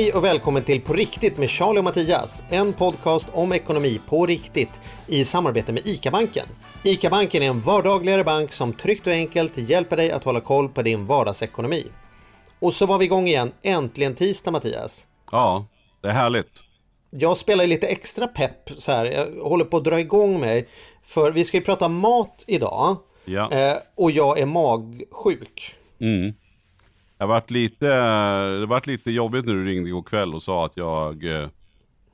Hej och välkommen till På riktigt med Charlie och Mattias. En podcast om ekonomi på riktigt i samarbete med ICA-banken. ICA-banken är en vardagligare bank som tryggt och enkelt hjälper dig att hålla koll på din vardagsekonomi. Och så var vi igång igen. Äntligen tisdag Mattias. Ja, det är härligt. Jag spelar lite extra pepp så här. Jag håller på att dra igång mig. För vi ska ju prata mat idag. Ja. Eh, och jag är magsjuk. Mm. Det har varit lite, det varit lite jobbigt när du ringde igår kväll och sa att jag, eh,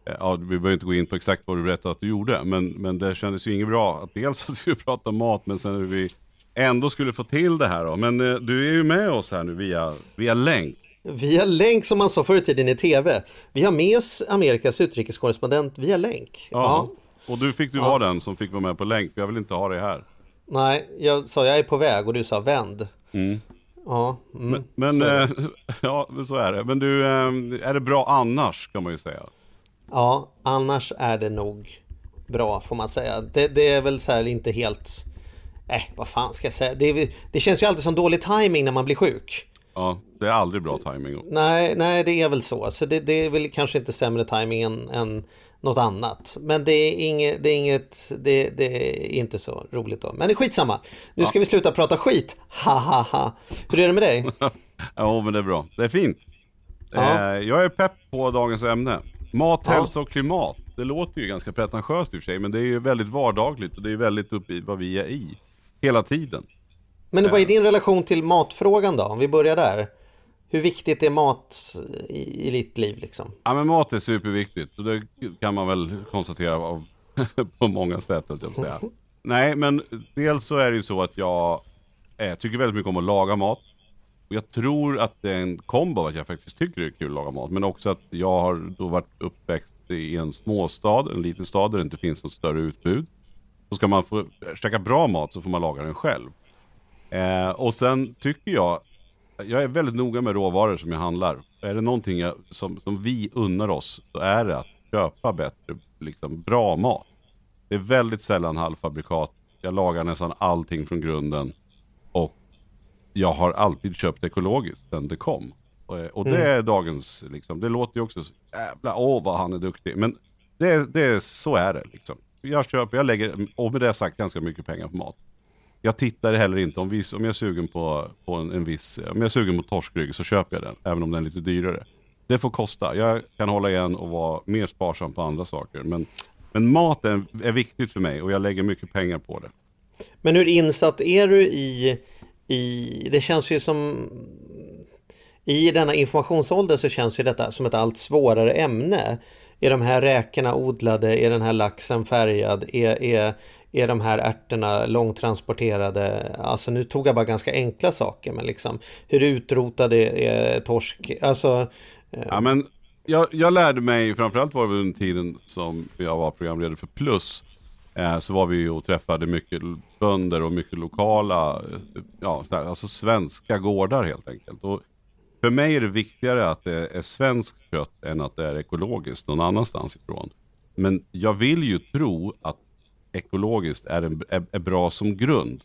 ja vi behöver inte gå in på exakt vad du berättade att du gjorde, men, men det kändes ju inget bra att dels att vi skulle prata mat, men sen hur vi ändå skulle få till det här då. Men eh, du är ju med oss här nu via, via länk. Via länk som man sa förr i tiden i tv. Vi har med oss Amerikas utrikeskorrespondent via länk. Ja. Och du fick du vara den som fick vara med på länk, för jag vill inte ha dig här. Nej, jag sa jag är på väg och du sa vänd. Ja, mm. Men, men eh, ja, så är det. Men du, eh, är det bra annars kan man ju säga. ja, annars är det nog bra får man säga. Det, det är väl så här inte helt... Eh, vad fan ska jag säga? Det, det känns ju alltid som dålig timing när man blir sjuk. Ja, det är aldrig bra timing. Nej, nej, det är väl så. Så det, det är väl kanske inte sämre timing än, än något annat. Men det är inget, det är inget, det, det är inte så roligt då. Men det är skitsamma. Nu ska vi sluta prata skit. Ha ha ha. Hur är det med dig? Ja, men det är bra. Det är fint. Ja. Eh, jag är pepp på dagens ämne. Mat, Ja. hälsa och klimat. Det låter ju ganska pretentiöst i och för sig, men det är ju väldigt vardagligt och det är väldigt uppe i vad vi är i. Hela tiden. Men vad är din relation till matfrågan då? Om vi börjar där. Hur viktigt är mat i, i ditt liv liksom? Ja, men mat är superviktigt och det kan man väl konstatera av, på många sätt, höll jag att säga. Nej, men dels så är det ju så att jag eh, tycker väldigt mycket om att laga mat. Och jag tror att det är en kombo av att jag faktiskt tycker det är kul att laga mat. Men också att jag har då varit uppväxt i en småstad, en liten stad där det inte finns något större utbud. Så ska man få käka bra mat så får man laga den själv. Eh, och sen tycker jag, jag är väldigt noga med råvaror som jag handlar. Är det någonting jag, som, som vi unnar oss så är det att köpa bättre, liksom bra mat. Det är väldigt sällan halvfabrikat. Jag lagar nästan allting från grunden. Och jag har alltid köpt ekologiskt sen det kom. Och, och det är dagens, liksom, det låter ju också så jävla, åh vad han är duktig. Men det, det, så är det liksom. Jag köper, jag lägger, och med det sagt, ganska mycket pengar på mat. Jag tittar heller inte, om, vi, om jag är sugen på, på en, en viss, om jag är sugen på torskrygg så köper jag den, även om den är lite dyrare. Det får kosta, jag kan hålla igen och vara mer sparsam på andra saker. Men, men maten är, är viktigt för mig och jag lägger mycket pengar på det. Men hur insatt är du i, i det känns ju som i denna informationsålder så känns ju detta som ett allt svårare ämne. Är de här räkorna odlade? Är den här laxen färgad? Är, är, är de här ärtorna långtransporterade? Alltså nu tog jag bara ganska enkla saker men liksom hur utrotade är torsk? Alltså eh, Ja, men jag, jag lärde mig, framförallt var det väl under tiden som jag var programledare för Plus, eh, så var vi och träffade mycket bönder och mycket lokala, eh, ja, alltså svenska gårdar helt enkelt. Och för mig är det viktigare att det är svenskt kött än att det är ekologiskt någon annanstans ifrån. Men jag vill ju tro att ekologiskt är, en, är, är bra som grund.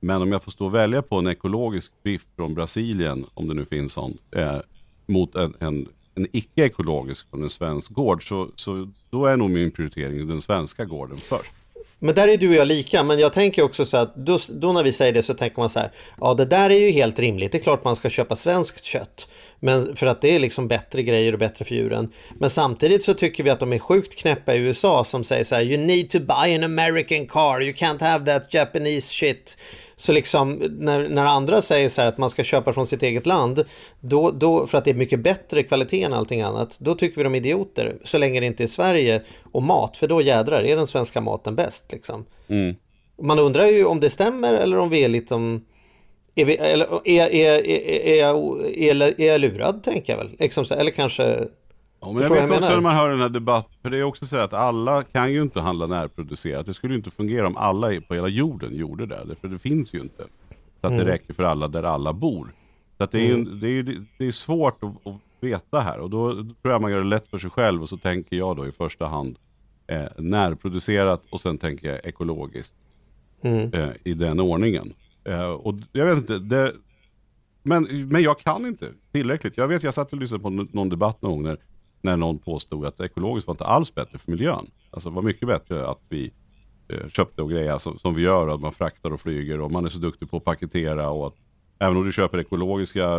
Men om jag får stå och välja på en ekologisk biff från Brasilien, om det nu finns sån, eh, mot en, en, en icke-ekologisk från en svensk gård, så, så då är nog min prioritering den svenska gården först. Men där är du och jag lika, men jag tänker också så att då, då när vi säger det så tänker man så här, ja det där är ju helt rimligt, det är klart man ska köpa svenskt kött. Men för att det är liksom bättre grejer och bättre för djuren. Men samtidigt så tycker vi att de är sjukt knäppa i USA som säger så här, you need to buy an American car, you can't have that Japanese shit. Så liksom när, när andra säger så här att man ska köpa från sitt eget land, då, då, för att det är mycket bättre kvalitet än allting annat, då tycker vi de är idioter. Så länge det inte är Sverige och mat, för då jädrar är den svenska maten bäst. Liksom. Man undrar ju om det stämmer eller om vi är lite om... Är, vi, eller, är, är, är, jag, är, jag lurad, tänker jag väl. Liksom, eller kanske... Ja, men jag vet jag också när man hör den här debatten, för det är också så att alla kan ju inte handla närproducerat. Det skulle ju inte fungera om alla på hela jorden gjorde det, för det finns ju inte. Så att Mm. det räcker för alla där alla bor. Så att det är ju det är, det är svårt att, att veta här och då, då tror jag man gör det lätt för sig själv och så tänker jag då i första hand eh, närproducerat och sen tänker jag ekologiskt Mm. eh, i den ordningen. Eh, och jag vet inte, det, men, men jag kan inte tillräckligt. Jag vet, jag satt och lyssnade på någon debatt någon gång när, när någon påstod att ekologiskt var inte alls bättre för miljön. Alltså det var mycket bättre att vi eh, köpte och grejer som, som vi gör, att man fraktar och flyger och man är så duktig på att paketera och att även om du köper ekologiska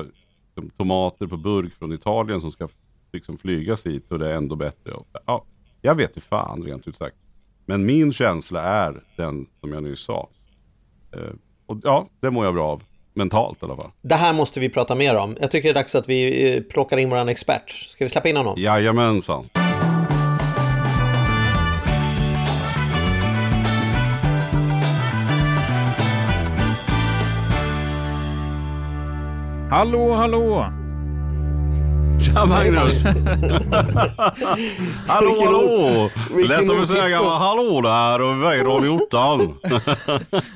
liksom, tomater på burk från Italien som ska liksom flygas hit så det är ändå bättre. Och, ja, jag vet inte fan rent ut sagt. Men min känsla är den som jag nyss sa. Eh, och ja, det mår jag bra av. Mentalt i alla fall. Det här måste vi prata mer om. Jag tycker det är dags att vi eh, plockar in våran expert. Ska vi släppa in honom? Jajamensan. Hallå, hallå! Tja Magnus! hallå Vilken hallå! Lät som en sån här gammal hallå där och Radio Ottan.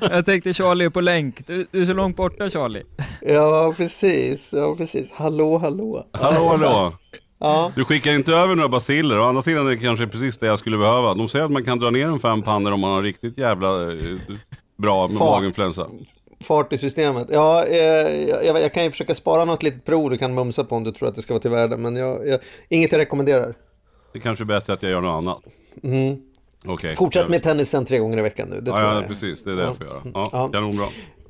Jag tänkte Charlie är på länk. Du, du är så långt borta Charlie. Ja, precis. Ja, precis. Hallå, hallå. hallå hallå! Ja, Du skickar inte över några basiller, å andra sidan är det kanske precis det jag skulle behöva. De säger att man kan dra ner en fem pannor om man har riktigt jävla eh, bra med Fart. maginfluensa. Fart i systemet. Ja, eh, jag, jag kan ju försöka spara något litet prov du kan mumsa på om du tror att det ska vara till värde. Men jag, jag, inget jag rekommenderar. Det kanske är bättre att jag gör något annat. Mm. Okej. Fortsätt med tennisen tre gånger i veckan nu. Det Ja, ja, precis. Det är det jag får göra. Ja, Ja. kanonbra.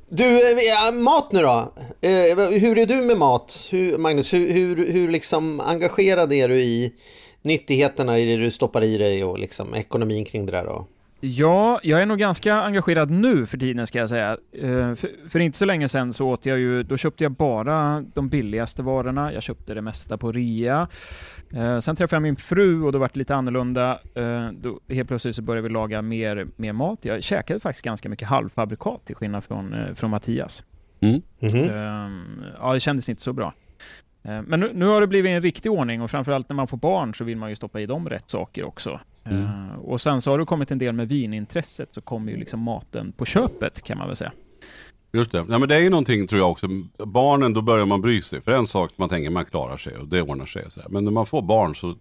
Du, eh, ja, mat nu då? Eh, hur är du med mat? Hur, Magnus, hur, hur, hur liksom engagerad är du i nyttigheterna i det du stoppar i dig och liksom ekonomin kring det där då? Ja, jag är nog ganska engagerad nu för tiden ska jag säga. Eh, För, för inte så länge sedan så åt jag ju, då köpte jag bara de billigaste varorna. Jag köpte det mesta på rea. Eh, Sen träffade jag min fru och då var det lite annorlunda. Eh, Då helt plötsligt så började vi laga mer, mer mat. Jag käkade faktiskt ganska mycket halvfabrikat till skillnad från, från Mattias. Mm. Mhm. Ehm, ja, det kändes inte så bra. Men nu, nu har det blivit en riktig ordning och framförallt när man får barn så vill man ju stoppa i dem rätt saker också. Mm. Ehm, och sen så har det kommit en del med vinintresset så kommer ju liksom maten på köpet kan man väl säga. Just det. Ja, men det är ju någonting tror jag också. Barnen, då börjar man bry sig. För en sak, man tänker man klarar sig och det ordnar sig. Och sådär. Men när man får barn så,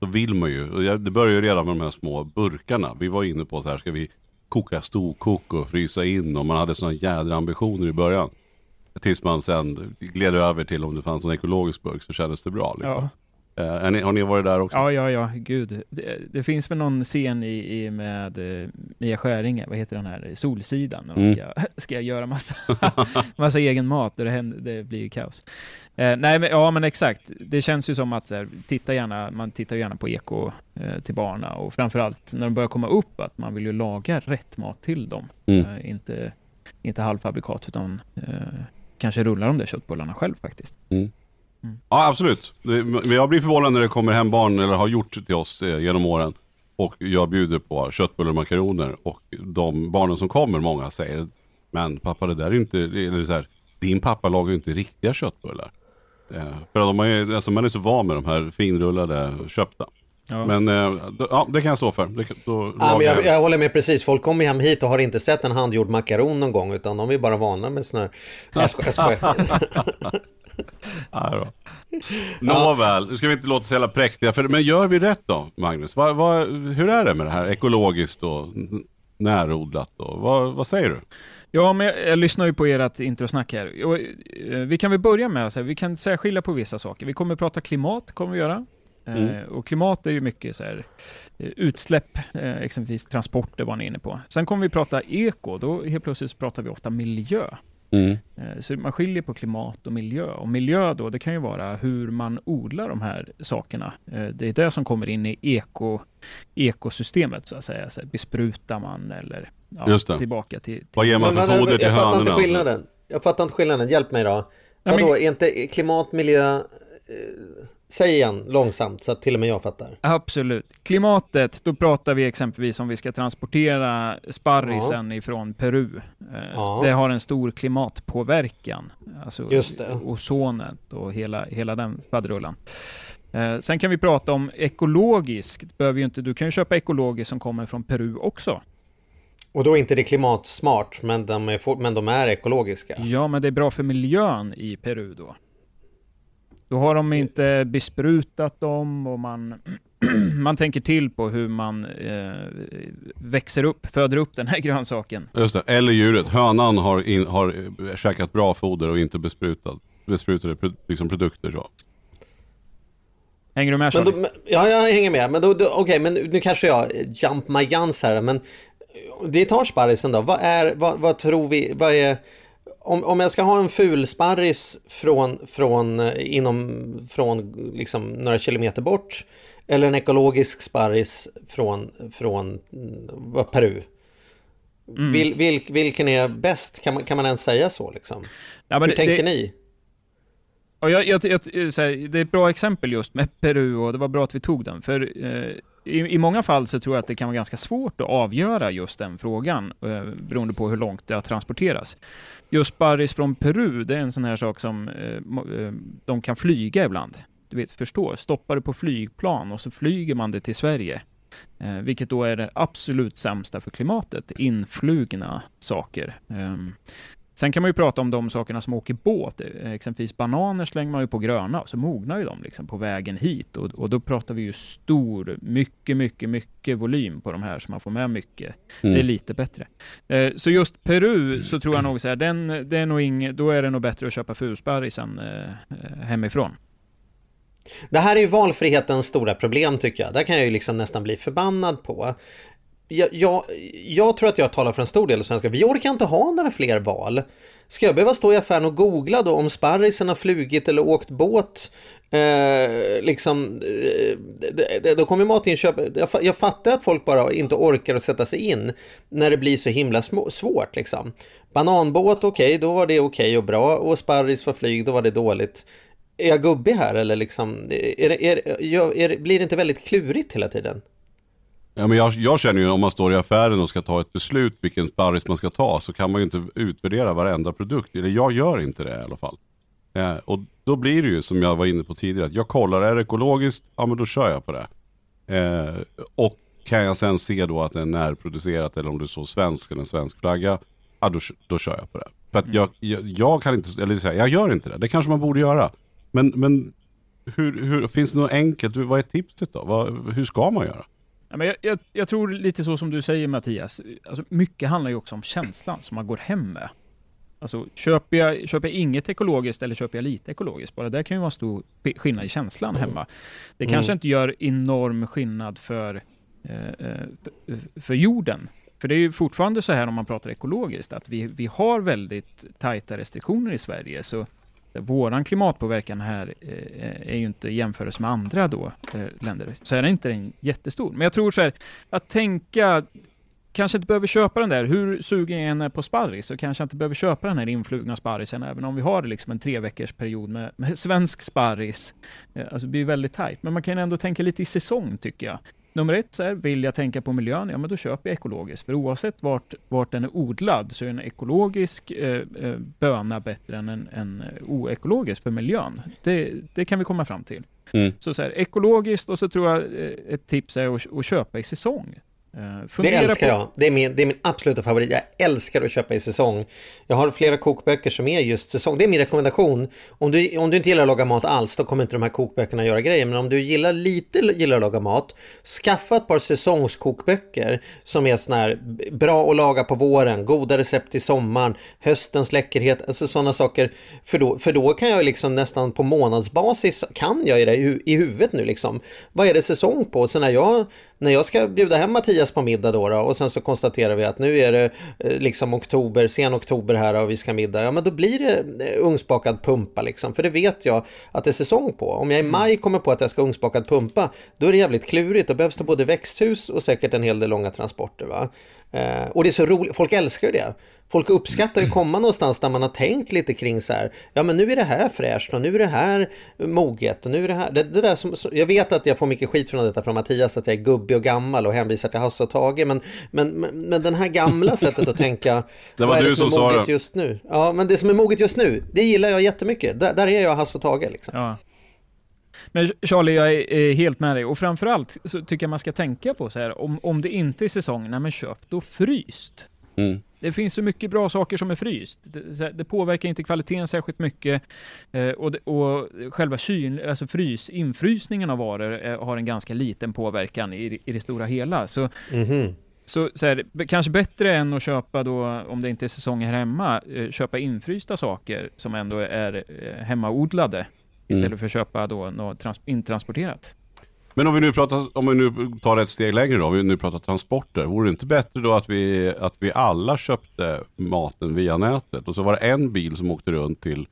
så vill man ju. Och jag, det börjar ju redan med de här små burkarna. Vi var inne på så här, ska vi koka storkok och frysa in? Och man hade sådana jädra ambitioner i början. Tills man sen gled över till om det fanns en ekologisk burk så kändes det bra. Liksom. Ja, Är ni, har ni varit där också? ja, ja, ja gud. Det, det finns väl någon scen i, i med eh, Mia Skäringe, vad heter den här, Solsidan, när de Mm. ska, ska göra massa, massa egen mat och det, händer, det blir ju kaos. Eh, nej, men, ja men exakt. Det känns ju som att här, titta gärna, man tittar gärna på eko eh, till barna och framförallt när de börjar komma upp att man vill ju laga rätt mat till dem. Mm. Eh, inte, inte halvfabrikat utan eh, kanske rulla de där köttbullarna själv faktiskt. Ja, absolut. Jag blir förvånad när det kommer hem barn, eller har gjort till oss eh, genom åren. Och jag bjuder på köttbullar och makaroner. Och de barnen som kommer, många säger, men pappa det där är ju inte, eller så här, din pappa lagar ju inte riktiga köttbullar. Eh, för de är, alltså man är så van med de här finrullade köpta. Ja. Men eh, ja, det kan jag stå för. Det, då Ja, men jag, jag. håller med precis. Folk kommer hem hit och har inte sett en handgjord makaron någon gång utan de är bara vana med sån här... Jag skojar. Ja, då. Nåväl, nu ska vi inte låta så jävla präktiga. För, men gör vi rätt då, Magnus? Vad, vad, hur är det med det här ekologiskt och närodlat? Och, vad, vad säger du? Ja, men jag, jag lyssnar ju på ert introsnack här. Och, eh, vi kan väl börja med, så här, vi kan särskilja på vissa saker. Vi kommer prata klimat, kommer vi göra. Eh, Mm. och klimat är ju mycket så här, eh, utsläpp, exempelvis transporter var ni inne på. Sen kommer vi prata eko, då helt plötsligt pratar vi ofta miljö. Mm. Eh, Så man skiljer på klimat och miljö. Och miljö då, det kan ju vara hur man odlar de här sakerna. Eh, Det är det som kommer in i eko, ekosystemet så att säga. Så besprutar man eller ja, Just det. tillbaka till... till Vad ger man för foder till jag fattar inte hönorna? skillnaden. Jag fattar inte skillnaden. Hjälp mig då. Nej, men- Vadå, är inte klimat, miljö... Säg igen långsamt så att till och med jag fattar. Absolut. Klimatet, då pratar vi exempelvis om vi ska transportera sparrisen ifrån Peru. Eh, Ja. Det har en stor klimatpåverkan. Alltså Just det. ozonet och hela, hela den faderullan. Eh, sen kan vi prata om ekologiskt. Behöver ju inte, du kan ju köpa ekologiskt som kommer från Peru också. Och då är inte det klimatsmart, men de är, men de är ekologiska. Ja, men det är bra för miljön i Peru då. Då har de inte besprutat dem och man, man tänker till på hur man eh, växer upp, föder upp den här grönsaken. Just det, eller djuret. Hönan har, in, har eh, käkat bra foder och inte besprutat. besprutade liksom produkter. Så. Hänger du med men då, Ja, jag hänger med. Men då, då okej, okay, men nu kanske jag jump my guns här. Men det tar sparrisen då. Vad är, vad, vad tror vi, vad är... Om, om jag ska ha en ful sparris från, från, inom, från liksom några kilometer bort. Eller en ekologisk sparris från, från Peru. Mm. Vil, vil, vilken är bäst? Kan man, kan man ens säga så liksom? Ja, Hur det, tänker det, ni? Ja, jag, jag, jag, här, det är ett bra exempel just med Peru och det var bra att vi tog den. För eh, i, i, många fall så tror jag att det kan vara ganska svårt att avgöra just den frågan, eh, beroende på hur långt det har transporterats. Just Barris från Peru, det är en sån här sak som eh, eh, de kan flyga ibland. Du vet, förstår, stoppar du på flygplan och så flyger man det till Sverige. Eh, vilket då är det absolut sämsta för klimatet, influgna saker. Ehm, Sen kan man ju prata om de sakerna som åker båt. Exempelvis bananer slänger man ju på gröna och så mognar ju de liksom på vägen hit. Och, och då pratar vi ju stor, mycket, mycket, mycket volym på de här så man får med mycket. Mm. Det är mm. lite bättre. Eh, så just Peru så tror jag nog så här, den, det är nog ing, då är det nog bättre att köpa fulsparrisen eh, hemifrån. Det här är ju valfrihetens stora problem tycker jag. Där kan jag ju liksom nästan bli förbannad på jag, jag, jag, tror att jag talar för en stor del av svenskar. Vi orkar inte ha några fler val. Ska jag behöva stå i affären och googla då om sparrisen har flugit eller åkt båt? Eh, liksom, eh, då kommer matinköp... Jag, jag fattar att folk bara inte orkar att sätta sig in när det blir så himla små, svårt. Liksom. Bananbåt, okej, okay, då var det okej okay och bra. Och sparris för flyg, då var det dåligt. Är jag gubbig här eller liksom? Är, är, är, blir det inte väldigt klurigt hela tiden? Ja, men jag, jag, känner ju om man står i affären och ska ta ett beslut vilken sparris man ska ta så kan man ju inte utvärdera varenda produkt. Eller jag gör inte det i alla fall. Eh, och då blir det ju som jag var inne på tidigare. Att jag kollar, är det ekologiskt? Ja men då kör jag på det. Eh, och kan jag sen se då att det är närproducerat eller om det står svensk eller en svensk flagga. Ja då, då kör jag på det. För att jag, jag, jag kan inte, eller säga, jag gör inte det. Det kanske man borde göra. Men, men hur, hur, finns det något enkelt? Vad är tipset då? Vad, hur ska man göra? Men jag, jag, jag, tror lite så som du säger Mattias, alltså, mycket handlar ju också om känslan som man går hem med. Alltså, köper jag, köper jag inget ekologiskt eller köper jag lite ekologiskt? Bara det kan ju vara stor skillnad i känslan hemma. Det kanske mm. inte gör enorm skillnad för, eh, eh, för jorden. För det är ju fortfarande så här om man pratar ekologiskt, att vi, vi har väldigt tajta restriktioner i Sverige. Så våran klimatpåverkan här eh, är ju inte jämförelse med andra då, eh, länder, så är den inte den jättestor. Men jag tror så här, att tänka, kanske inte behöver köpa den där, hur sugen jag än är på sparris, så kanske jag inte behöver köpa den här influgna sparrisen, även om vi har liksom en tre veckors period med, med svensk sparris. Eh, alltså det blir väldigt tajt, men man kan ändå tänka lite i säsong tycker jag. Nummer ett, så här, vill jag tänka på miljön, ja men då köper jag ekologiskt. För oavsett vart, vart den är odlad så är en ekologisk eh, eh böna bättre än en, en oekologisk för miljön. Det, det kan vi komma fram till. Mm. Så, så här, ekologiskt och så tror jag eh, ett tips är att, att köpa i säsong. Uh, det älskar på... jag. Det är, min, det är min absoluta favorit. Jag älskar att köpa i säsong. Jag har flera kokböcker som är just säsong. Det är min rekommendation. Om du, om du inte gillar att laga mat alls, då kommer inte de här kokböckerna göra grejer. Men om du gillar lite gillar att laga mat, skaffa ett par säsongskokböcker som är sådana här bra att laga på våren, goda recept i sommaren, höstens läckerhet, alltså sådana saker. För då, för då kan jag liksom nästan på månadsbasis, kan jag det i, i huvudet nu liksom. Vad är det säsong på? Så när jag när jag ska bjuda hem Mattias på middag då, då, och sen så konstaterar vi att nu är det eh, liksom oktober, sen oktober här och vi ska middag. Ja men då blir det eh, ugnsbakad pumpa liksom. För det vet jag att det är säsong på. Om jag i mm. maj kommer på att jag ska ha ugnsbakad pumpa, då är det jävligt klurigt. Då behövs det både växthus och säkert en hel del långa transporter. Va? Eh, och det är så roligt, folk älskar ju det. Folk uppskattar ju komma någonstans där man har tänkt lite kring så här. Ja men nu är det här fräscht och nu är det här moget och nu är det här. Det, det där som, jag vet att jag får mycket skit från detta från Mattias att jag är gubbig och gammal och hänvisar till Hasse och Tage. Men, men, men, men den här gamla sättet att tänka. det var du det som, som sa det. Just nu? Ja men det som är moget just nu. Det gillar jag jättemycket. Där, där är jag Hasse och Tage liksom. Ja. Men Charlie, jag är helt med dig. Och framförallt så tycker jag man ska tänka på så här, om, om det inte är säsong, nej men köp då fryst. Mm. Det finns så mycket bra saker som är fryst. Det, det påverkar inte kvaliteten särskilt mycket. Eh, och, det, och själva kyl, alltså frys, infrysningen av varor eh, har en ganska liten påverkan i, i det stora hela. Så mm -hmm. så, så här, kanske bättre än att köpa då, om det inte är säsong här hemma, eh, köpa infrysta saker som ändå är eh, hemmaodlade. Istället Mm. för att köpa då något trans- intransporterat. Men om vi nu pratar, om vi nu tar ett steg längre då, om vi nu pratar transporter. Vore det inte bättre då att vi, att vi alla köpte maten via nätet och så var det en bil som åkte runt till,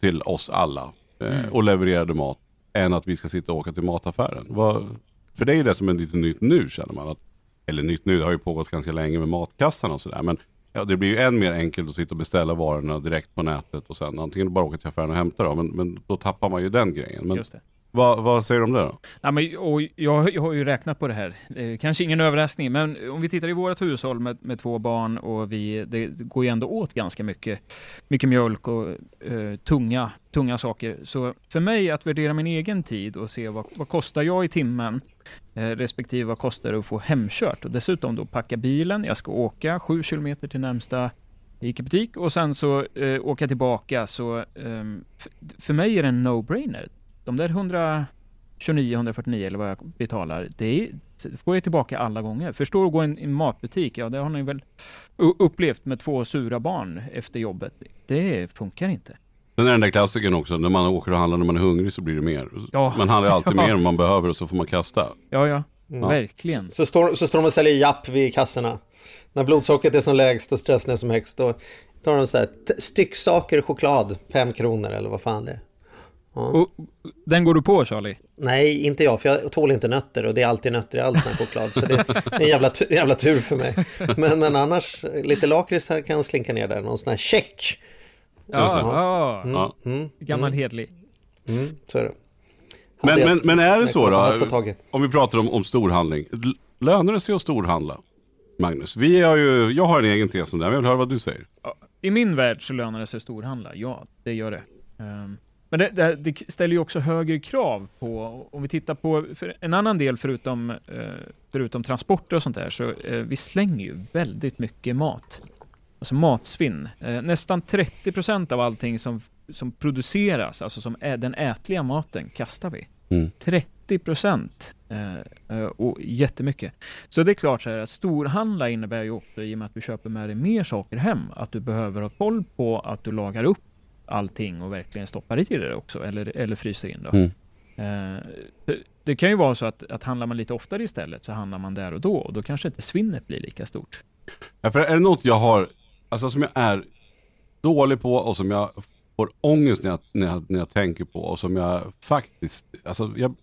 till oss alla eh, Mm. och levererade mat. Än att vi ska sitta och åka till mataffären. Vad, för det är det som är lite nytt nu känner man. Att, eller nytt nu, det har ju pågått ganska länge med matkassarna och sådär. Men ja, det blir ju än mer enkelt att sitta och beställa varorna direkt på nätet och sen antingen bara åka till affären och hämta dem. Men, men då tappar man ju den grejen. Men Just det vad, vad säger du om det då? Ja, men, och jag, jag har ju räknat på det här. Eh, kanske ingen överraskning, men om vi tittar i vårt hushåll med, med två barn och vi, det går ju ändå åt ganska mycket, mycket mjölk och eh, tunga, tunga saker. Så för mig att värdera min egen tid och se vad, vad kostar jag i timmen eh, respektive vad kostar det att få hemkört och dessutom då packa bilen. Jag ska åka sju kilometer till närmsta ICA-butik och sen så eh, åka tillbaka. Så ehm, för mig är det en no-brainer. De där 100 29, 149 eller vad jag betalar, det är, får jag tillbaka alla gånger. Förstår att gå i en, matbutik, ja det har ni väl upplevt med två sura barn efter jobbet. Det funkar inte. Sen är den där klassikern också, när man åker och handlar när man är hungrig så blir det mer. Ja. Man handlar alltid Ja. mer om man behöver och så får man kasta. Ja, ja, Mm. verkligen. Så står, så står de och säljer japp vid kassorna. När blodsockret är som lägst och stressen är som högst. Då tar de så här, stycksaker choklad, fem kronor eller vad fan det är. Ja. Och, den går du på Charlie? Nej, inte jag, för jag tål inte nötter och det är alltid nötter i all sån här choklad. Så det är en jävla, tu- en jävla tur för mig. Men, men annars, lite lakrits här kan slinka ner där. Någon sån här check. Ja, det. ja. Ja. Mm, gammal hedlig. mm, så är det. Men, men, men är det så då, om vi pratar om, om storhandling. Lönar det sig att storhandla? Magnus, vi har ju, jag har en egen tes om det, här, men jag vill höra vad du säger. I min värld så lönar det sig att storhandla, ja, det gör det. Ehm, men det, det, det ställer ju också högre krav på, om vi tittar på en annan del förutom, eh, förutom transporter och sånt där, så eh, vi slänger ju väldigt mycket mat. Alltså matsvinn. Eh, nästan 30% av allting som, som produceras, alltså som är den ätliga maten, kastar vi. Mm. 30 procent. Eh, och jättemycket. Så det är klart så här att storhandla innebär ju också, i och med att du köper med dig mer saker hem, att du behöver ha koll på att du lagar upp allting och verkligen stoppar i det också, eller, eller fryser in då. Mm. Eh, det- det kan ju vara så att, att handlar man lite oftare istället så handlar man där och då och då kanske inte svinnet blir lika stort. Ja, för är det något jag har, alltså som jag är dålig på och som jag får ångest när jag, när jag, när jag tänker på och som jag faktiskt, alltså jag,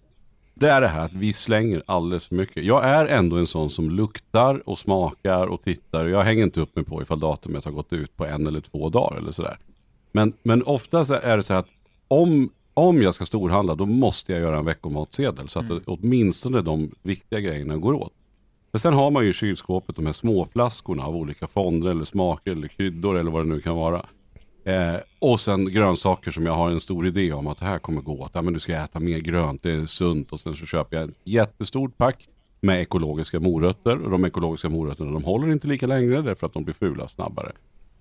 det är det här att vi slänger alldeles för mycket. Jag är ändå en sån som luktar och smakar och tittar. Jag hänger inte upp mig på ifall datumet har gått ut på en eller två dagar eller sådär. Men, men ofta så är det så här att om, om jag ska storhandla då måste jag göra en veckomatsedel så att det, åtminstone de viktiga grejerna går åt. Men sen har man ju i kylskåpet de här små flaskorna av olika fonder eller smaker eller kryddor eller vad det nu kan vara. Eh, och sen grönsaker som jag har en stor idé om att det här kommer gå åt. Ja, men du ska äta mer grönt, det är sunt. Och sen så köper jag ett jättestort pack med ekologiska morötter. Och de ekologiska morötterna de håller inte lika länge därför att de blir fula snabbare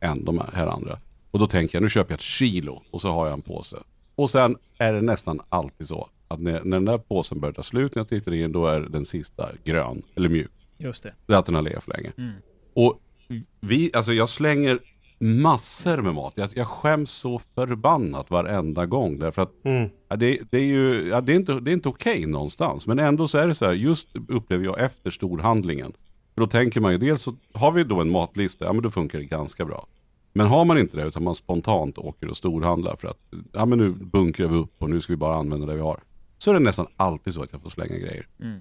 än de här andra. Och då tänker jag, nu köper jag ett kilo och så har jag en påse. Och sen är det nästan alltid så att när, när den där påsen börjar ta slut när jag tittar in, då är den sista grön eller mjuk. Just det. Det är att den har legat för länge. Mm. Och vi, alltså jag slänger massor med mat. Jag, jag skäms så förbannat varenda gång. Därför att Mm. ja, det, det är ju, ja, det är inte, det är inte okej någonstans. Men ändå så är det så här, just upplever jag efter storhandlingen. För då tänker man ju, dels så har vi då en matlista, ja men då funkar det ganska bra. Men har man inte det, utan man spontant åker och storhandlar för att, ja men nu bunkrar vi upp och nu ska vi bara använda det vi har. Så är det nästan alltid så att jag får slänga grejer. Mm.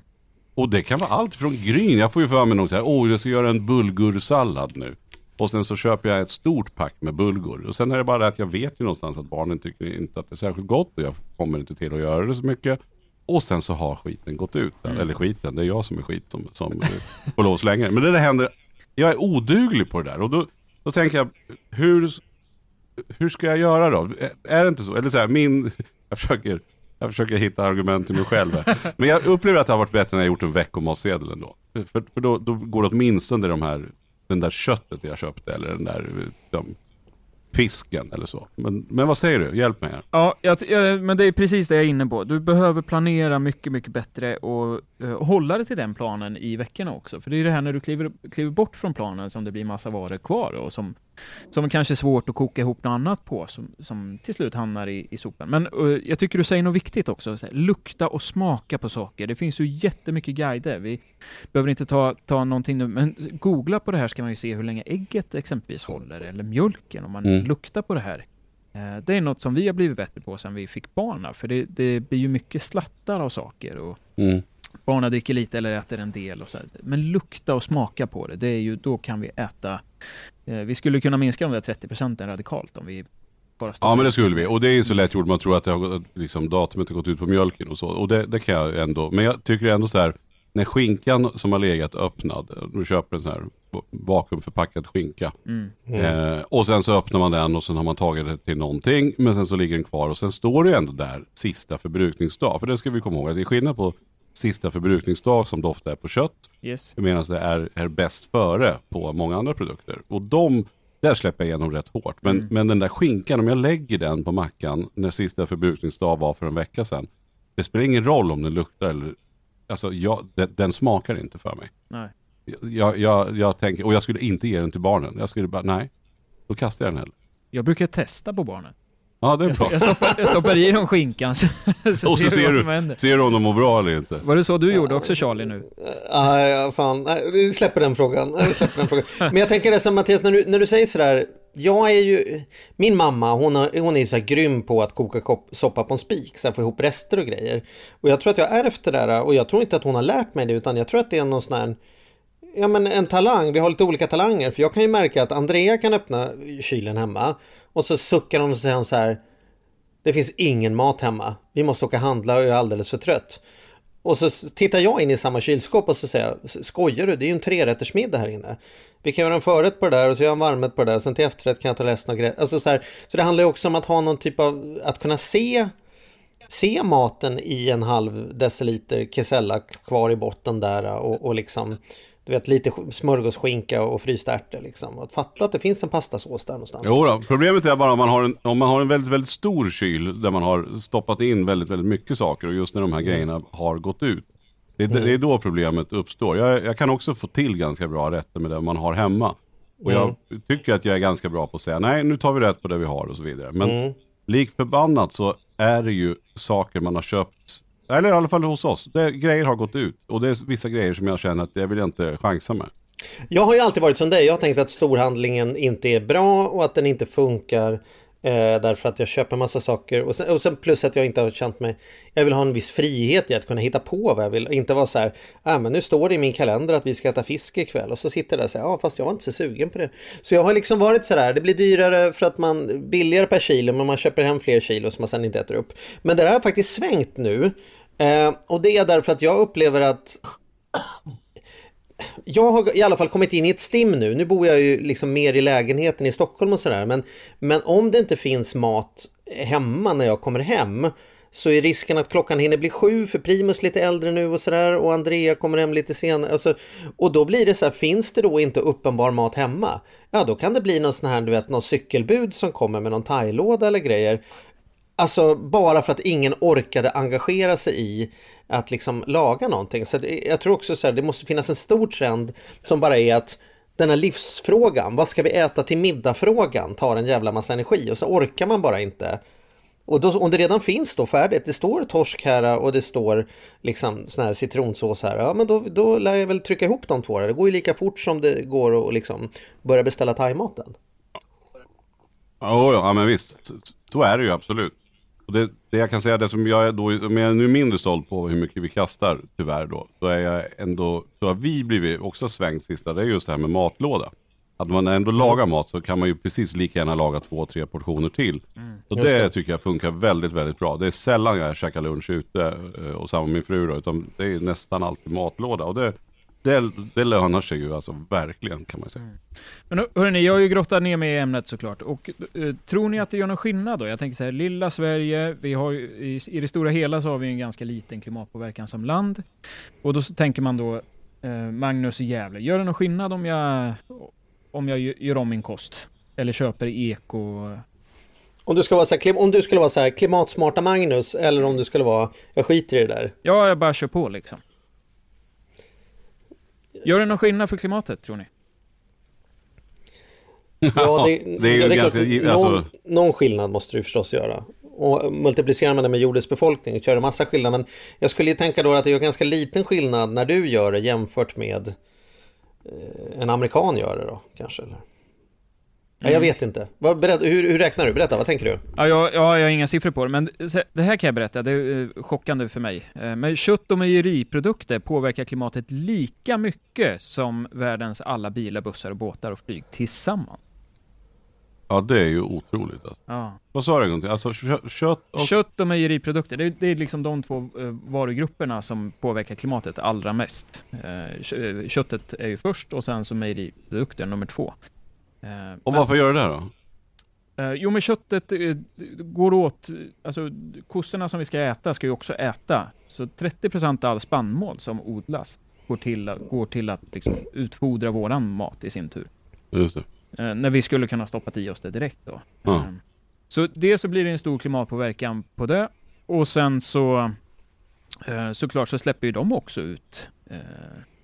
Och det kan vara allt från gryn. Jag får ju för mig något så här, åh jag ska göra en bulgursallad nu. Och sen så köper jag ett stort pack med bulgur. Och sen är det bara det att jag vet ju någonstans att barnen tycker inte att det är särskilt gott. Och jag kommer inte till att göra det så mycket. Och sen så har skiten gått ut. Eller skiten, det är jag som är skit som, som får lov att slänga det. Men det där händer, jag är oduglig på det där. Och då, då tänker jag, hur, hur ska jag göra då? Är- det inte så? Eller så här, min, jag försöker, jag försöker hitta argument till mig själv här. Men jag upplever att det har varit bättre när jag gjort en veckomatsedel ändå. För, för då, då går det åtminstone de här, den där köttet jag köpte eller den där, de, fisken eller så. Men, men vad säger du? Hjälp mig här. Ja, jag, jag, men det är precis det jag är inne på. Du behöver planera mycket, mycket bättre och eh, hålla dig till den planen i veckorna också. För det är det här när du kliver, kliver bort från planen som det blir massa varor kvar och som, som kanske är svårt att koka ihop något annat på som, som till slut hamnar i, i sopen. Men uh, jag tycker du säger något viktigt också. Här, lukta och smaka på saker. Det finns ju jättemycket guider. Vi behöver inte ta, ta någonting nu, men googla på det här ska man ju se hur länge ägget exempelvis håller eller mjölken om man mm. luktar på det här. Eh, det är något som vi har blivit bättre på sedan vi fick barn. För det, det blir ju mycket slattar av saker. Och mm. Barnen dricker lite eller äter en del. Och så. Men lukta och smaka på det, det är ju, då kan vi äta. Eh, vi skulle kunna minska de där 30 procenten radikalt om vi bara Ja men det skulle vi. Och det är så lätt gjort, man tror att det har, liksom, datumet har gått ut på mjölken och så. Och det, det kan jag ändå. Men jag tycker ändå så här, när skinkan som har legat öppnad, du köper en sån här vakuumförpackad skinka. Mm. Eh, och sen så öppnar man den och sen har man tagit det till någonting. Men sen så ligger den kvar och sen står det ändå där sista förbrukningsdag. För det ska vi komma ihåg, det är skillnad på sista förbrukningsdag som det ofta är på kött. Yes. Medan det är, är bäst före på många andra produkter. Och de, där släpper jag igenom rätt hårt. Men, mm. men den där skinkan, om jag lägger den på mackan när sista förbrukningsdag var för en vecka sedan. Det spelar ingen roll om den luktar eller, alltså jag, den, den smakar inte för mig. Nej jag, jag, jag tänker, och jag skulle inte ge den till barnen. Jag skulle bara, nej, då kastar jag den hellre. Jag brukar testa på barnen. Ja, det är bra. Jag, stoppar, jag stoppar i dem skinkan så, så Och så ser, du, ser du om de mår bra eller inte. Var det så du gjorde också Charlie nu? Nej, ja, fan. Nej, vi släpper den frågan. Vi släpper den frågan. Men jag tänker det som Mattias, när du, när du säger sådär. Jag är ju, min mamma hon, har, hon är ju så här grym på att koka kopp, soppa på en spik, så här få ihop rester och grejer. Och jag tror att jag är efter det där och jag tror inte att hon har lärt mig det utan jag tror att det är någon sån här ja, men en talang. Vi har lite olika talanger. För jag kan ju märka att Andrea kan öppna kylen hemma. Och så suckar hon och säger så här. Det finns ingen mat hemma. Vi måste åka och handla och jag är alldeles för trött. Och så tittar jag in i samma kylskåp och så säger jag, skojar du? Det är ju en trerättersmiddag här inne. Vi kan göra en förrätt på det där och så gör jag en varmrätt på det där. Sen till efterrätt kan jag ta resten av grejer. Alltså så, här, så det handlar ju också om att ha någon typ av, att kunna se se maten i en halv deciliter kesella kvar i botten där och, och liksom du vet lite smörgåsskinka och frysta ärtor liksom. Att fatta att det finns en pastasås där någonstans. Jo då. problemet är bara om man har en, om man har en väldigt, väldigt stor kyl där man har stoppat in väldigt, väldigt mycket saker och just när de här mm. grejerna har gått ut. Det, mm. det är då problemet uppstår. Jag, jag, kan också få till ganska bra rätter med det man har hemma. Och mm. jag tycker att jag är ganska bra på att säga nej nu tar vi rätt på det vi har och så vidare. Men mm. lik förbannat så är det ju saker man har köpt eller i alla fall hos oss. Det, grejer har gått ut. Och det är vissa grejer som jag känner att det vill jag inte chansa med. Jag har ju alltid varit som dig. Jag har tänkt att storhandlingen inte är bra och att den inte funkar. Eh, därför att jag köper massa saker och sen, och sen, plus att jag inte har känt mig Jag vill ha en viss frihet i att kunna hitta på vad jag vill Inte vara så här ah, men nu står det i min kalender att vi ska äta fisk ikväll Och så sitter jag där och säger ja fast jag är inte så sugen på det Så jag har liksom varit så där Det blir dyrare för att man Billigare per kilo men man köper hem fler kilo som man sen inte äter upp Men det där har faktiskt svängt nu eh, Och det är därför att jag upplever att jag har i alla fall kommit in i ett stim nu. Nu bor jag ju liksom mer i lägenheten i Stockholm och sådär. Men, men om det inte finns mat hemma när jag kommer hem så är risken att klockan hinner bli sju för Primus lite äldre nu och sådär och Andrea kommer hem lite senare. Alltså, och då blir det så här, finns det då inte uppenbar mat hemma? Ja, då kan det bli någon sån här, du vet, någon cykelbud som kommer med någon thailåda eller grejer. Alltså bara för att ingen orkade engagera sig i att liksom laga någonting. Så det, jag tror också så här, det måste finnas en stor trend som bara är att den här livsfrågan, vad ska vi äta till middag-frågan tar en jävla massa energi och så orkar man bara inte. Och då, om det redan finns då färdigt, det står torsk här och det står liksom sån här citronsås här, ja men då, då lär jag väl trycka ihop de två. Det går ju lika fort som det går att liksom börja beställa thaimaten. Ja, ja, men visst. Så är det ju absolut. Och det, det jag kan säga, det som jag är då, om jag är nu mindre stolt på hur mycket vi kastar, tyvärr då, så är jag ändå, så har vi blivit också svängt sista, det är just det här med matlåda. Att man ändå lagar mat så kan man ju precis lika gärna laga två, tre portioner till. Mm. Så det, det, tycker jag funkar väldigt, väldigt bra. Det är sällan jag käkar lunch ute eh, och samma med min fru då, utan det är nästan alltid matlåda. Och det, det, det lönar sig ju alltså verkligen kan man säga. Mm. Men hörni, jag har ju grottat ner mig i ämnet såklart. Och uh, tror ni att det gör någon skillnad då? Jag tänker så här, lilla Sverige, vi har i, i det stora hela så har vi en ganska liten klimatpåverkan som land. Och då tänker man då, uh, Magnus i Gävle, gör det någon skillnad om jag, om jag gör om min kost? eller köper eko... Om du, ska vara så här, om du skulle vara så här klimatsmarta Magnus eller om du skulle vara, jag skiter i det där. Ja, jag bara kör på liksom. Gör det någon skillnad för klimatet, tror ni? Ja, det, det är ju det är ganska... Klart, alltså... någon, någon skillnad måste du förstås göra. Och multiplicerar man det med jordens befolkning så gör det massa skillnad. Men jag skulle ju tänka då att det gör ganska liten skillnad när du gör det jämfört med eh, en amerikan gör det då kanske. Eller? Ja, jag mm. vet inte. Vad, berätt, hur, hur, räknar du? Berätta, vad tänker du? Ja, jag, jag har inga siffror på det, men det här kan jag berätta. Det är eh, chockande för mig. Eh, men kött och mejeriprodukter påverkar klimatet lika mycket som världens alla bilar, bussar, och båtar och flyg tillsammans. Ja, det är ju otroligt. Alltså. Ja. Vad sa du en gång till? Alltså kött och... Kött och mejeriprodukter, det, det är liksom de två eh, varugrupperna som påverkar klimatet allra mest. köttet är ju först och sen så mejeriprodukter nummer två. Eh, och varför gör det då? Eh, jo men köttet eh, går åt, alltså kossorna som vi ska äta ska ju också äta. Så 30% av all spannmål som odlas går till, går till att liksom utfodra våran mat i sin tur. Just det. När vi skulle kunna stoppa i oss det direkt då. Ja. Så det så blir det en stor klimatpåverkan på det. Och sen så såklart så släpper ju de också ut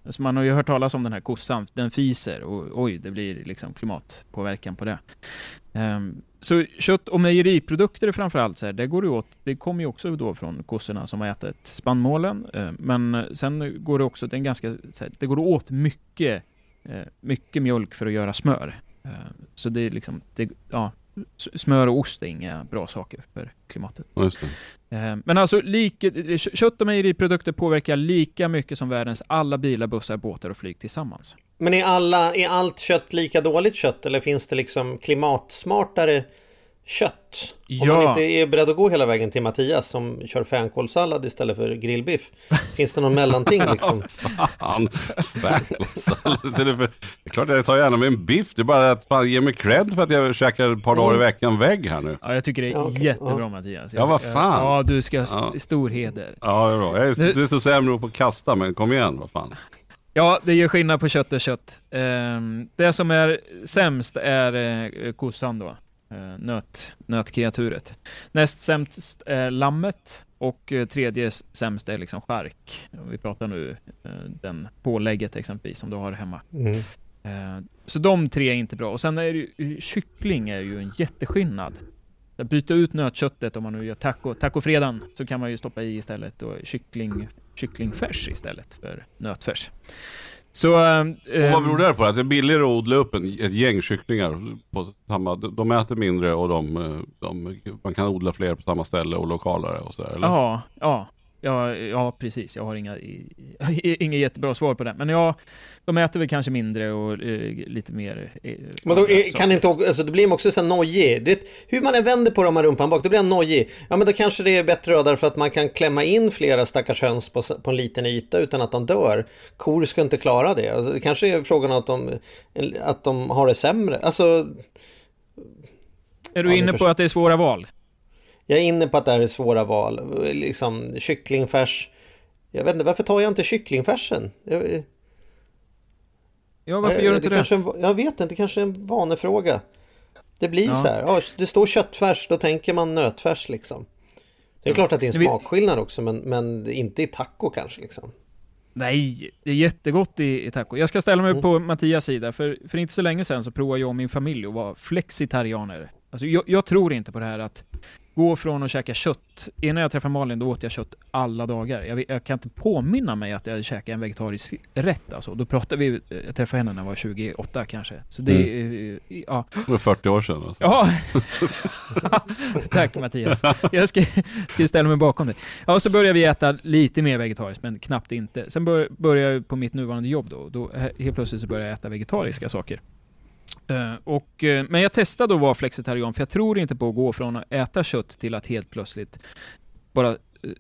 Alltså man har ju hört talas om den här kossan, den fiser och oj, det blir liksom klimatpåverkan på det. Um, så kött och mejeriprodukter framförallt, så här, det går ju åt, det kommer ju också då från kossorna som har ätit spannmålen, uh, men sen går det också, det, är ganska, här, det går åt mycket, uh, mycket mjölk för att göra smör. Uh, så det är liksom, det, ja, smör och ost är inga bra saker för klimatet. Eh, Ehm, men alltså, lik, kött och mejeriprodukter påverkar lika mycket som världens alla bilar, bussar, båtar och flyg tillsammans. Men är, alla, är allt kött lika dåligt kött eller finns det liksom klimatsmartare kött. Om ja. man inte är beredd att gå hela vägen till Mattias som kör fänkålssallad istället för grillbiff. Finns det någon mellanting liksom? fan, fänkålssallad istället för... Det är klart jag tar gärna med en biff. Det är bara att fan ge mig cred för att jag käkar ett par dagar i mm. veckan vägg här nu. Ja, jag tycker det är ja, okay. jättebra ja. Mattias. ja, vad fan. Ja, du ska ha stor heder. Ja, det är bra. Jag är, du... är så sämre på att kasta, men kom igen, vad fan. Ja, det gör skillnad på kött och kött. Um, det som är sämst är uh, kossan då. Eh, nöt, nötkreaturet. Näst sämst är lammet och eh, tredje sämst är liksom skärk. Vi pratar nu eh, den pålägget exempelvis som du har hemma. Mm. Så de tre är inte bra. Och sen är det ju, kyckling är ju en jätteskillnad. Byta ut nötköttet om man nu gör taco, tacofredagen så kan man ju stoppa i istället och kyckling, kycklingfärs istället för nötfärs. Så, och vad beror det på? Att det är billigare att odla upp en, ett gäng kycklingar på samma, de äter mindre och de, de, man kan odla fler på samma ställe och lokalare och sådär? Ja, ja. Ja, ja, precis. Jag har inga, inga jättebra svar på det. Men ja, de äter väl kanske mindre och eh, lite mer... Eh, men då är, kan inte, alltså, då blir man också så nojig. Det, hur man än vänder på dem med rumpan bak, då blir han nojig. Ja, men då kanske det är bättre därför att man kan klämma in flera stackars höns på, på en liten yta utan att de dör. Kor ska inte klara det. Alltså, det kanske är frågan om att de, att de har det sämre. Alltså... Är du ja, inne på att det är svåra val? Jag är inne på att det här är svåra val. Liksom kycklingfärs. Jag vet inte, varför tar jag inte kycklingfärsen? Jag, ja, varför gör du inte det? det? En, jag vet inte, det kanske är en vanefråga. Det blir ja. så här. Ja, det står köttfärs, då tänker man nötfärs liksom. Det är klart att det är en smakskillnad också, men, men inte i taco kanske liksom. Nej, det är jättegott i, i taco. Jag ska ställa mig mm. på Mattias sida, för, för inte så länge sedan så provade jag och min familj att vara flexitarianer. Alltså jag, jag tror inte på det här att gå från att käka kött. Innan jag träffade Malin, då åt jag kött alla dagar. Jag, jag kan inte påminna mig att jag käkade en vegetarisk rätt alltså. Då pratade vi, jag träffade henne när jag var 28 kanske. Så det, mm. ja. Det var 40 år sedan alltså. Ja! Tack Mattias. Jag ska, ska ställa mig bakom det. Ja, så började vi äta lite mer vegetariskt, men knappt inte. Sen bör, började jag på mitt nuvarande jobb då. då helt plötsligt så började jag äta vegetariska saker. Uh, och, uh, men jag testade att vara flexitarian, för jag tror inte på att gå från att äta kött till att helt plötsligt bara eh,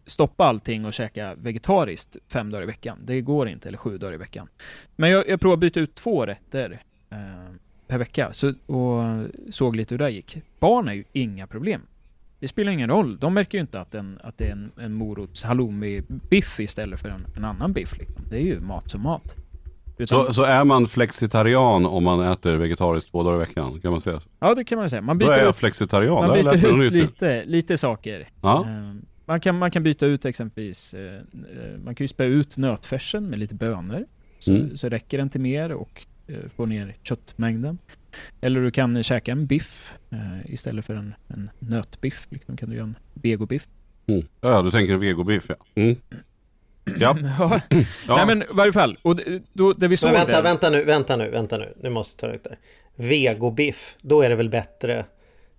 stoppa allting och käka vegetariskt fem dagar i veckan. Det går inte, eller sju dagar i veckan. Men jag, jag provade att byta ut två rätter per vecka så, och såg lite hur det gick. Barn är ju inga problem. Det spelar ingen roll. De märker ju inte att, en, att det är en, en morots halloumi-biff istället för en, en annan biff. Liksom. Det är ju mat som mat. Utan, Så, så är man flexitarian om man äter vegetariskt två dagar i veckan? Kan man säga så? ja, det kan man säga. Man Då är byter jag ut, flexitarian. man byter ut nu. lite, lite saker. Ja. Eh, Man kan, man kan byta ut exempelvis, eh, eh, man kan ju spä ut nötfärsen med lite bönor. Så, Mm. så räcker den till mer och får ner köttmängden. Eller du kan käka en biff istället för en, en nötbiff. Liksom kan du göra en vegobiff. Mm. Ja, du tänker vegobiff ja. Mm. Ja. Ja. Nej men i varje fall, och det, då, det vi såg Men vänta, där, vänta nu, vänta nu, vänta nu. Nu måste jag ta det där. Vegobiff, då är det väl bättre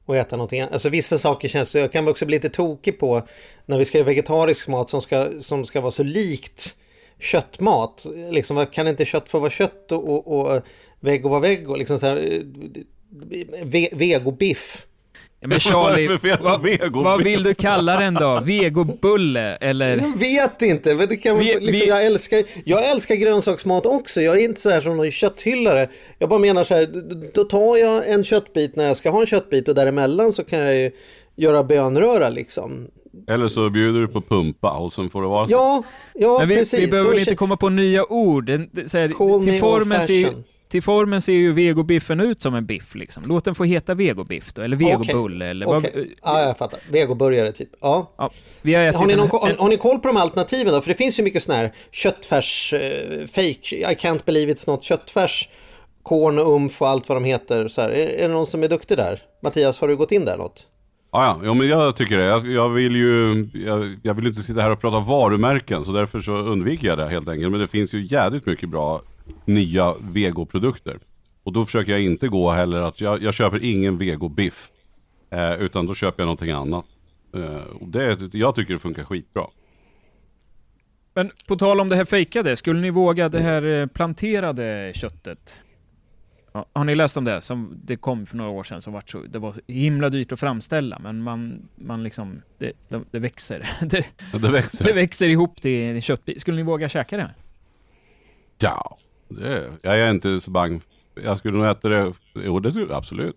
att äta någonting annat. Alltså vissa saker känns, jag kan också bli lite tokig på när vi ska göra vegetarisk mat som ska, som ska vara så likt köttmat. Liksom, kan inte kött få vara kött och, och, och vego vara vego? Liksom så här, eh, ve, vegobiff. Ja, men Charlie, Vad fel vad, vegobiff? vad vill du kalla den då? Vegobulle eller? Jag vet inte, men det kan, Vi- liksom, vi- jag, älskar, jag älskar grönsaksmat också. Jag är inte så här som någon kötthyllare. Jag bara menar så här, då tar jag en köttbit när jag ska ha en köttbit och däremellan så kan jag ju göra bönröra liksom. Eller så bjuder du på pumpa och sen får det vara så. Ja, ja Men vi, precis. vi behöver Så väl inte komma på nya ord. Så här, till, formen ser. Till formen ser ju vegobiffen ut som en biff liksom. Låt den få heta vegobiff då, eller vegobulle eller vad... Okej. Ja, jag fattar. Vegoburgare typ. Ja. Ja, vi har ätit Har ni, någon, har, en- har ni koll på de alternativen då? För det finns ju mycket sån här köttfärs, eh, fake, I can't believe it's not köttfärs, korn och umf och allt vad de heter. Så här. Är, är det någon som är duktig där? Mattias, har du gått in där något? Ja, ja, ja men jag tycker det. Jag, jag vill ju jag, jag vill inte sitta här och prata varumärken så därför så undviker jag det helt enkelt. Men det finns ju jädrigt mycket bra nya vegoprodukter. Och då försöker jag inte gå heller att jag, jag köper ingen vegobiff. Eh, utan då köper jag någonting annat. Eh, och det, jag tycker det funkar skitbra. Men på tal om det här fejkade, skulle ni våga det här eh, planterade köttet? Ja, har ni läst om det? Som det kom för några år sedan som var så, det var himla dyrt att framställa men man, man liksom, det, det, det växer. Det, Det växer. det växer ihop till köttbit. Skulle ni våga käka det? Ja, det, jag är inte så bang. Jag skulle nog äta det. Jo, det tror jag absolut.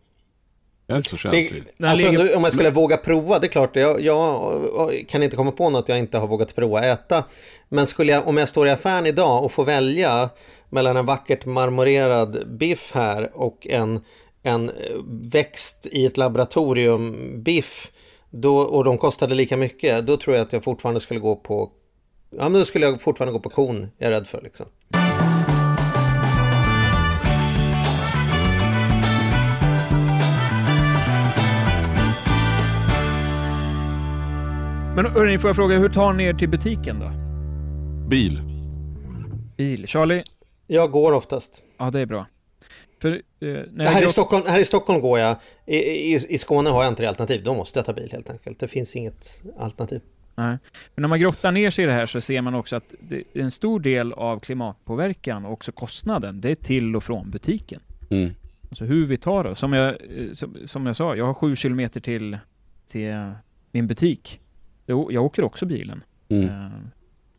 Jag är inte så känslig. Den Alltså, nu, om jag skulle våga prova, det är klart, jag, jag kan inte komma på något jag inte har vågat prova äta. Men skulle jag, om jag står i affären idag och får välja mellan en vackert marmorerad biff här och en, en växt i ett laboratorium biff då, och de kostade lika mycket, då tror jag att jag fortfarande skulle gå på Ja men då skulle jag fortfarande gå på kon, är jag rädd för liksom. Men hörni, får jag fråga, hur tar ni er till butiken då? Bil. Bil. Charlie? Jag går oftast. Ja, det är bra. För eh, när jag Här i, Stockholm, här i Stockholm går jag. I, i, I Skåne har jag inte det alternativ. Då måste jag ta bil helt enkelt. Det finns inget alternativ. Nej. Men när man grottar ner sig i det här så ser man också att det, en stor del av klimatpåverkan och också kostnaden, det är till och från butiken. Mm. Alltså hur vi tar det. Som jag, eh, som, som jag sa, jag har sju kilometer till, till min butik. Jag, jag åker också bilen. Mm. Eh,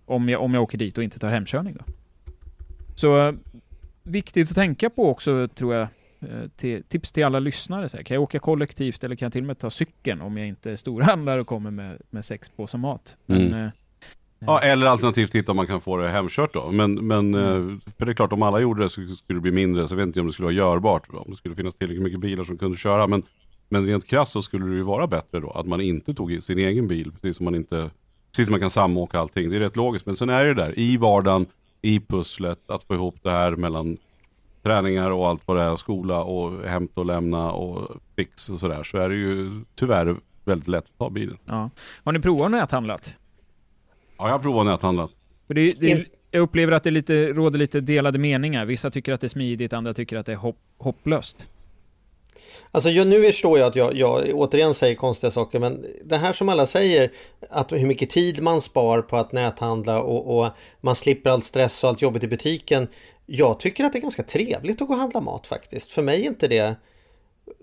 om, jag, om jag åker dit och inte tar hemkörning då. Så eh, viktigt att tänka på också tror jag. eh, Till, tips till alla lyssnare. Så här. Kan jag åka kollektivt eller kan jag till och med ta cykeln om jag inte är storhandlare och kommer med, med sex påsar mat? Men, Mm. eh, Ja, eller alternativt titta om man kan få det hemkört då. Men, men Mm. för det är klart, om alla gjorde det så skulle det bli mindre. Så jag vet inte om det skulle vara görbart. Om det skulle finnas tillräckligt mycket bilar som kunde köra. Men, men rent krasst så skulle det ju vara bättre då. Att man inte tog i sin egen bil. Precis som man inte, precis som man kan samåka allting. Det är rätt logiskt. Men sen är det där, i vardagen, i pusslet, att få ihop det här mellan träningar och allt vad det är, skola och hämta och lämna och fix och sådär. Så är det ju tyvärr väldigt lätt att ta bilen. ja. Har ni provat näthandlat? Ja, jag har provat näthandlat. Det, det, jag upplever att det lite, råder lite delade meningar. Vissa tycker att det är smidigt, andra tycker att det är hopp, hopplöst. Alltså jag, nu förstår jag att jag, jag återigen säger konstiga saker men det här som alla säger att hur mycket tid man spar på att näthandla och, och man slipper allt stress och allt jobbigt i butiken. Jag tycker att det är ganska trevligt att gå och handla mat faktiskt. För mig är inte det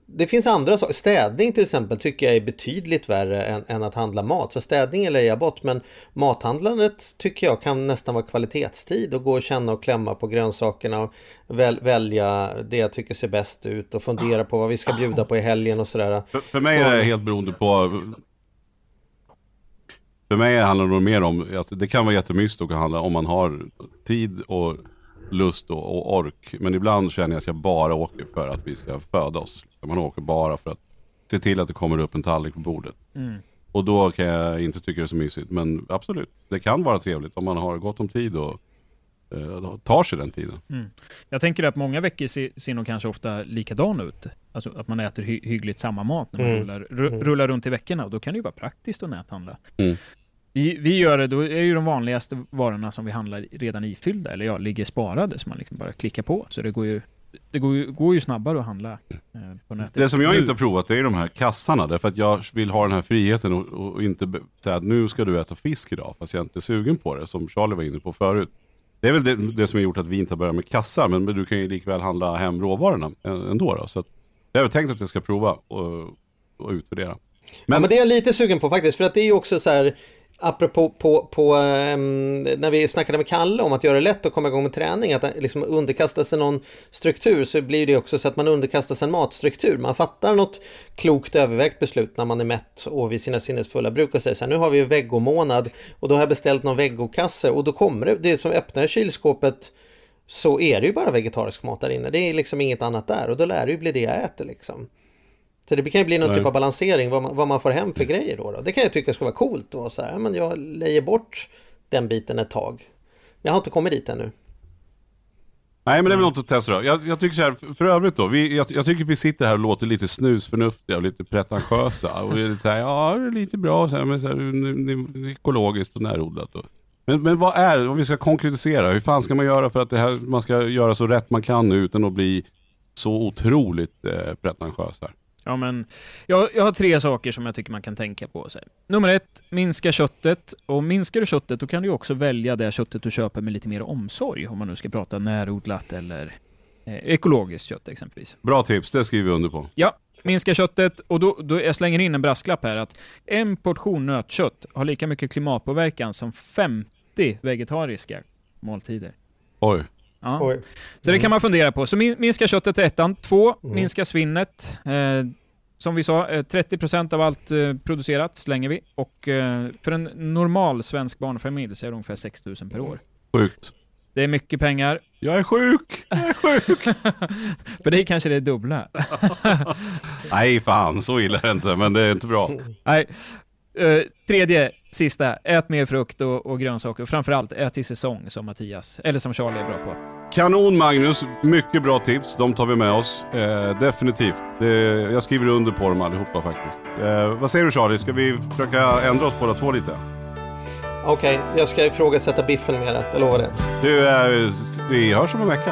det finns andra saker. Städning till exempel tycker jag är betydligt värre än, än att handla mat. Så städning är jag bort. Men mathandlandet tycker jag kan nästan vara kvalitetstid. Och gå och känna och klämma på grönsakerna. Och väl, välja det jag tycker ser bäst ut. Och fundera på vad vi ska bjuda på i helgen och sådär. För, för mig är det helt beroende på... För mig handlar det mer om att det kan vara jättemysigt att handla om man har tid och lust och, och ork. Men ibland känner jag att jag bara åker för att vi ska föda oss. Man åker bara för att se till att det kommer upp en tallrik på bordet. Mm. Och då kan jag inte tycka det är så mysigt. Men absolut, det kan vara trevligt om man har gott om tid och eh, tar sig den tiden. Jag tänker att många veckor ser, ser nog kanske ofta likadana ut. Alltså att man äter hy hyggligt samma mat när man Mm. rullar, ru rullar runt i veckorna. Och då kan det ju vara praktiskt att näthandla. Mm. Vi, vi gör det, då är ju de vanligaste varorna som vi handlar redan ifyllda, eller ja, ligger sparade, så man liksom bara klickar på. Så det går ju, det går ju, går ju snabbare att handla eh, på nätet. Det som jag inte har provat är de här kassarna. Därför att jag vill ha den här friheten och, och inte säga att nu ska du äta fisk idag. Fast jag inte är sugen på det. Som Charlie var inne på förut. Det är väl det, det som har gjort att vi inte har börjat med kassar. Men, men du kan ju likväl handla hem råvarorna ä- ändå. Då. Så att, jag har tänkt att jag ska prova och, och utvärdera. Men, Men, ja, men det är jag lite sugen på faktiskt, för att det är ju också så här Apropå på, på, um, när vi snackade med Kalle om att göra det lätt att komma igång med träning, att liksom underkasta sig någon struktur så blir det också så att man underkastar sig en matstruktur. Man fattar något klokt övervägt beslut när man är mätt och vid sina sinnesfulla bruk och säger så här, nu har vi ju vegomånad och då har jag beställt någon vegokasse och då kommer det, det som öppnar kylskåpet så är det ju bara vegetarisk mat där inne. Det är liksom inget annat där och då lär det ju bli det jag äter liksom. Så det kan ju bli någon Nej. typ av balansering vad man, vad man får hem för grejer då, då. Det kan jag tycka skulle vara coolt vara så här, men jag lejer bort den biten ett tag. Jag har inte kommit dit ännu. nej men det är väl något att testa då. Jag, jag tycker så här, för- övrigt då. Vi, jag, jag tycker vi sitter här och låter lite snusförnuftiga och lite pretentiösa. Och är lite så här, ja det är lite bra så här, men så här, ekologiskt och närodlat. Och. Men, men vad är, om vi ska konkretisera, hur fan ska man göra för att det här, man ska göra så rätt man kan nu utan att bli så otroligt eh, pretentiös här? Ja, men jag, jag har tre saker som jag tycker man kan tänka på. Så. Nummer ett, minska köttet. Och minskar du köttet, då kan du också välja det köttet du köper med lite mer omsorg. Om man nu ska prata närodlat eller eh, ekologiskt kött exempelvis. Bra tips, det skriver vi under på. Ja, minska köttet. Och då, då jag slänger in en brasklapp här att en portion nötkött har lika mycket klimatpåverkan som 50 vegetariska måltider. Oj. Ja. Oj. Så det kan man fundera på. Så min, minska köttet är ettan. Två, Mm. minska svinnet. Eh, som vi sa, eh, 30% av allt eh, producerat slänger vi. Och eh, för en normal svensk barnfamilj så är det ungefär 6 000 per år. Sjukt. Det är mycket pengar. Jag är sjuk! Jag är sjuk! För det är kanske det dubbla. Nej fan, så illa är det inte, men det är inte bra. Nej. Eh, tredje, sista. Ät mer frukt och, och grönsaker. Och framförallt, ät i säsong som Mattias, eller som Charlie är bra på. Kanon Magnus, mycket bra tips. De tar vi med oss. Eh, definitivt. Det, jag skriver under på dem allihopa faktiskt. Eh, vad säger du Charlie, ska vi försöka ändra oss båda två lite? Okej, jag ska ifrågasätta biffen mera, jag lovar det. Du, eh, vi hörs om en vecka.